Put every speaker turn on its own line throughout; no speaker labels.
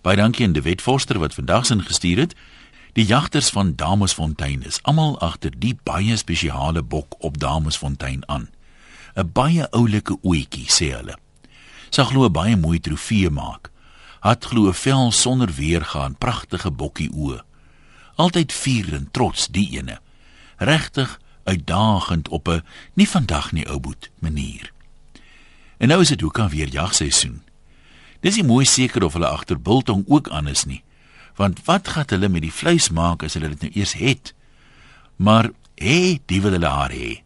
Baie dankie aan Dewet Forster wat vandag sin gestuur het. Die jagters van Damesfontein is almal agter die baie spesiale bok op Damesfontein aan. 'n Baie oulike ouetjie sê hulle. Sy glo baie mooi trofee maak. Het glo vel sonder weergaan, pragtige bokkie oë. Altyd vier en trots die ene. Regtig uitdagend op 'n nie vandag nie ou boet manier. En nou is dit ook al weer jagseisoen. Dis nie mooi seker of hulle agter biltong ook aan is nie. Want wat gaan hulle met die vleis maak as hulle dit nou eers het? Maar hé, hey, die wil hulle haar hê.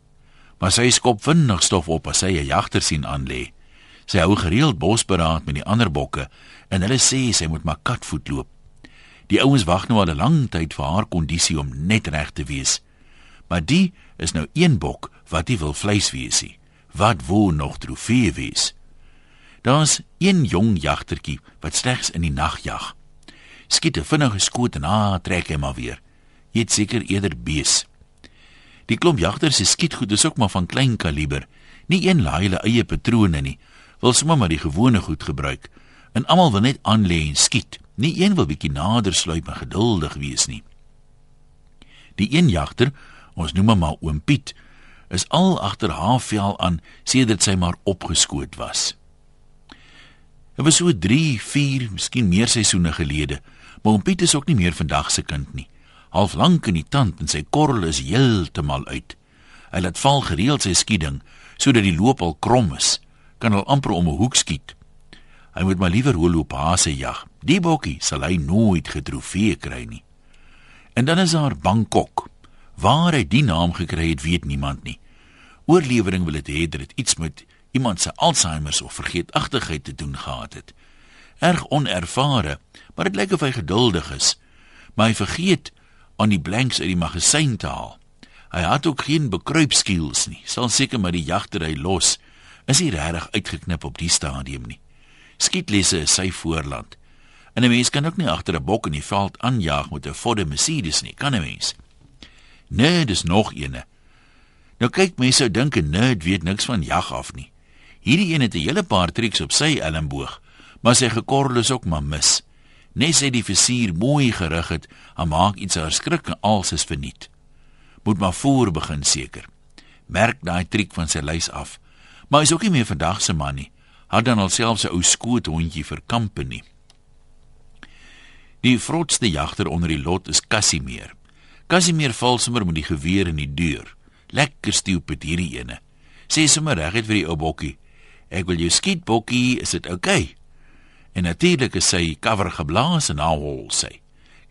Maar sy skop vinnig stof op as sy 'n jagter sien aan lê. Sy hou gereeld bosberaad met die ander bokke en hulle sê sy moet maar katvoet loop. Die ouens wag nou al 'n lang tyd vir haar kondisie om net reg te wees. Maar die is nou een bok wat nie wil vleis wees nie. Wat wou nog trofee wees? Daar's een jong jagtertjie wat slegs in die nag jag. Skiet 'n vinnige skoot en ah, trek hom weer. Jy het seker eerder bees. Die klomp jagters se skietgoed is ook maar van klein kaliber. Nie een laai hulle eie patrone nie. Wil sommer maar die gewone goed gebruik. En almal wil net aan lê en skiet. Nie een wil bietjie nader sluip en geduldig wees nie. Die een jagter, ons noem hom maar oom Piet, is al agter haar vel aan sedert sy maar opgeskoot was. Dit was so 3, 4, miskien meer seisoene gelede, maar oom Piet is ook nie meer vandag se kind nie. Half lank in die tand en sy korrel is heeltemal uit. Hy laat val gereeld sy skieding sodat die loop al krom is. Kan al amper om 'n hoek skiet. Hy moet maar liewer holoop hase jag. Die bokkie sal hy nooit getrofee kry nie. En dan is daar Bangkok. Waar hy die naam gekry het, weet niemand nie. Oorlewering wil dit hê dat dit iets met iemand se Alzheimer of vergeetachtigheid te doen gehad het. Erg onervare, maar dit lyk of hy geduldig is. Maar hy vergeet aan die blanks uit die magasyn te haal. Hy het ook geen bekruipskills nie. Sal seker maar die jagter hy los. Is hy regtig uitgeknip op die stadium nie. Skietlesse is sy voorland. En 'n mens kan ook nie agter 'n bok in die veld aanjaag met 'n Ford Mercedes nie, kan 'n mens? Nee, dis nog eene. Nou kyk mense sou dink 'n nerd weet niks van jag af nie. Hierdie een het 'n hele paar triks op sy elmboog, maar sy gekorrel is ook maar mis. Nes hy die versier mooi gerig het, dan maak iets haar skrik en alles is verniet. Moet maar voor begin seker. Merk daai triek van sy lys af. Maar hy's ook nie meer vandag se man nie. Had dan alself sy ou skoothondjie vir company. Die vrotste jagter onder die lot is Casimir. Casimir val sommer met die geweer in die deur. Lekker stupid hierdie ene. Sê sommer reguit vir die ou bokkie. Ek wil jou skiet bokkie, is dit oukei? Okay? En natuurlik is sy cover geblaas en hol sy.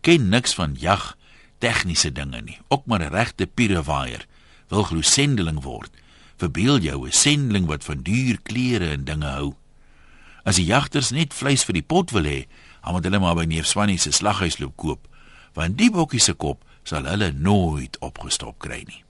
Ken niks van jag tegniese dinge nie. Ook maar 'n regte pirewaier wil glo sendeling word. Verbeel jou 'n sendeling wat van duur klere en dinge hou. As die jagters net vleis vir die pot wil hê, dan moet hulle maar by neef Swannie se slaghuis loop koop, want die bokkie se kop sal hulle nooit opgestop kry nie.